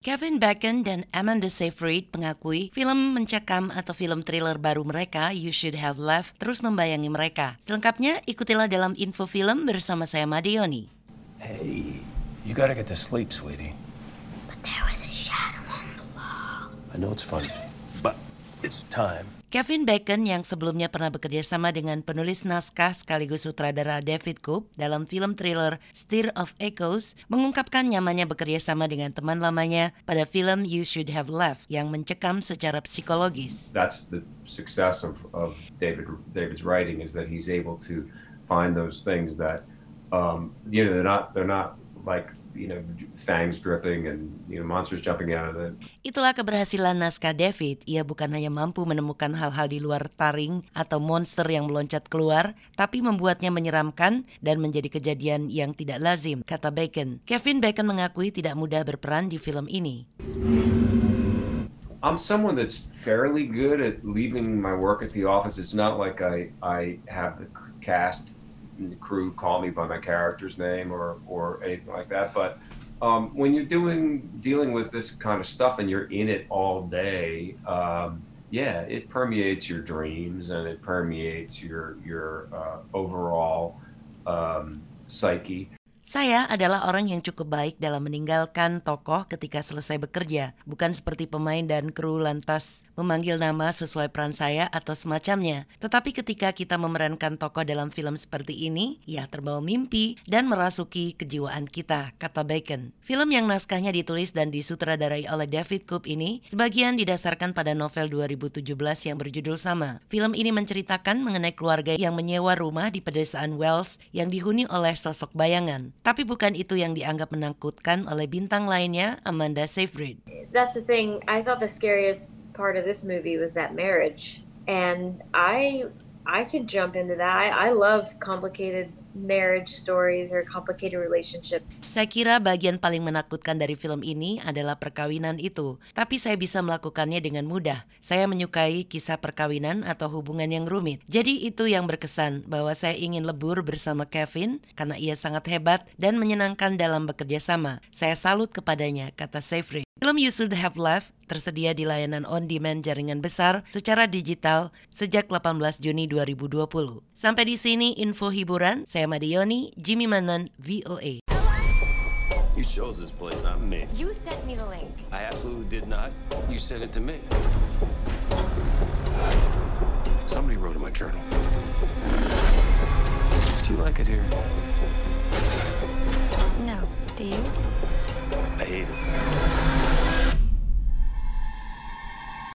Kevin Bacon dan Amanda Seyfried mengakui film mencekam atau film thriller baru mereka You Should Have Left terus membayangi mereka. Selengkapnya ikutilah dalam info film bersama saya Madioni. Hey, you gotta get to sleep, sweetie. But there was a shadow on the wall. I know it's funny, it's time. Kevin Bacon yang sebelumnya pernah bekerja sama dengan penulis naskah sekaligus sutradara David Coop dalam film thriller Stir of Echoes mengungkapkan nyamannya bekerja sama dengan teman lamanya pada film You Should Have Left yang mencekam secara psikologis. That's the success of, of David David's writing is that he's able to find those things that um, you know they're not they're not like you know fangs dripping and you know monsters jumping out of it. Itulah keberhasilan naskah David. Ia bukan hanya mampu menemukan hal-hal di luar taring atau monster yang meloncat keluar, tapi membuatnya menyeramkan dan menjadi kejadian yang tidak lazim, kata Bacon. Kevin Bacon mengakui tidak mudah berperan di film ini. I'm someone that's fairly good at leaving my work at the office. It's not like I I have the cast the crew call me by my character's name or or anything like that. But um, when you're doing dealing with this kind of stuff and you're in it all day, um, yeah, it permeates your dreams and it permeates your your uh, overall um, psyche. Saya adalah orang yang cukup baik dalam meninggalkan tokoh ketika selesai bekerja, bukan seperti pemain dan kru lantas memanggil nama sesuai peran saya atau semacamnya. Tetapi ketika kita memerankan tokoh dalam film seperti ini, ya terbawa mimpi dan merasuki kejiwaan kita, kata Bacon. Film yang naskahnya ditulis dan disutradarai oleh David Coop ini sebagian didasarkan pada novel 2017 yang berjudul sama. Film ini menceritakan mengenai keluarga yang menyewa rumah di pedesaan Wells yang dihuni oleh sosok bayangan. Tapi bukan itu yang dianggap menakutkan oleh bintang lainnya, Amanda Seyfried. That's the thing. I thought the scariest part of this movie was that marriage, and I I could jump into that. I, I love complicated marriage stories or complicated relationships. Saya kira bagian paling menakutkan dari film ini adalah perkawinan itu, tapi saya bisa melakukannya dengan mudah. Saya menyukai kisah perkawinan atau hubungan yang rumit. Jadi itu yang berkesan bahwa saya ingin lebur bersama Kevin karena ia sangat hebat dan menyenangkan dalam bekerja sama. Saya salut kepadanya, kata Seyfried. Film You Should Have Left tersedia di layanan on-demand jaringan besar secara digital sejak 18 Juni 2020. Sampai di sini info hiburan, saya Madioni, Jimmy Manan, VOA. You chose this place, not me. You sent me the link. I absolutely did not. You sent it to me. Somebody wrote in my journal. Do you like it here? No. Do you? I hate it.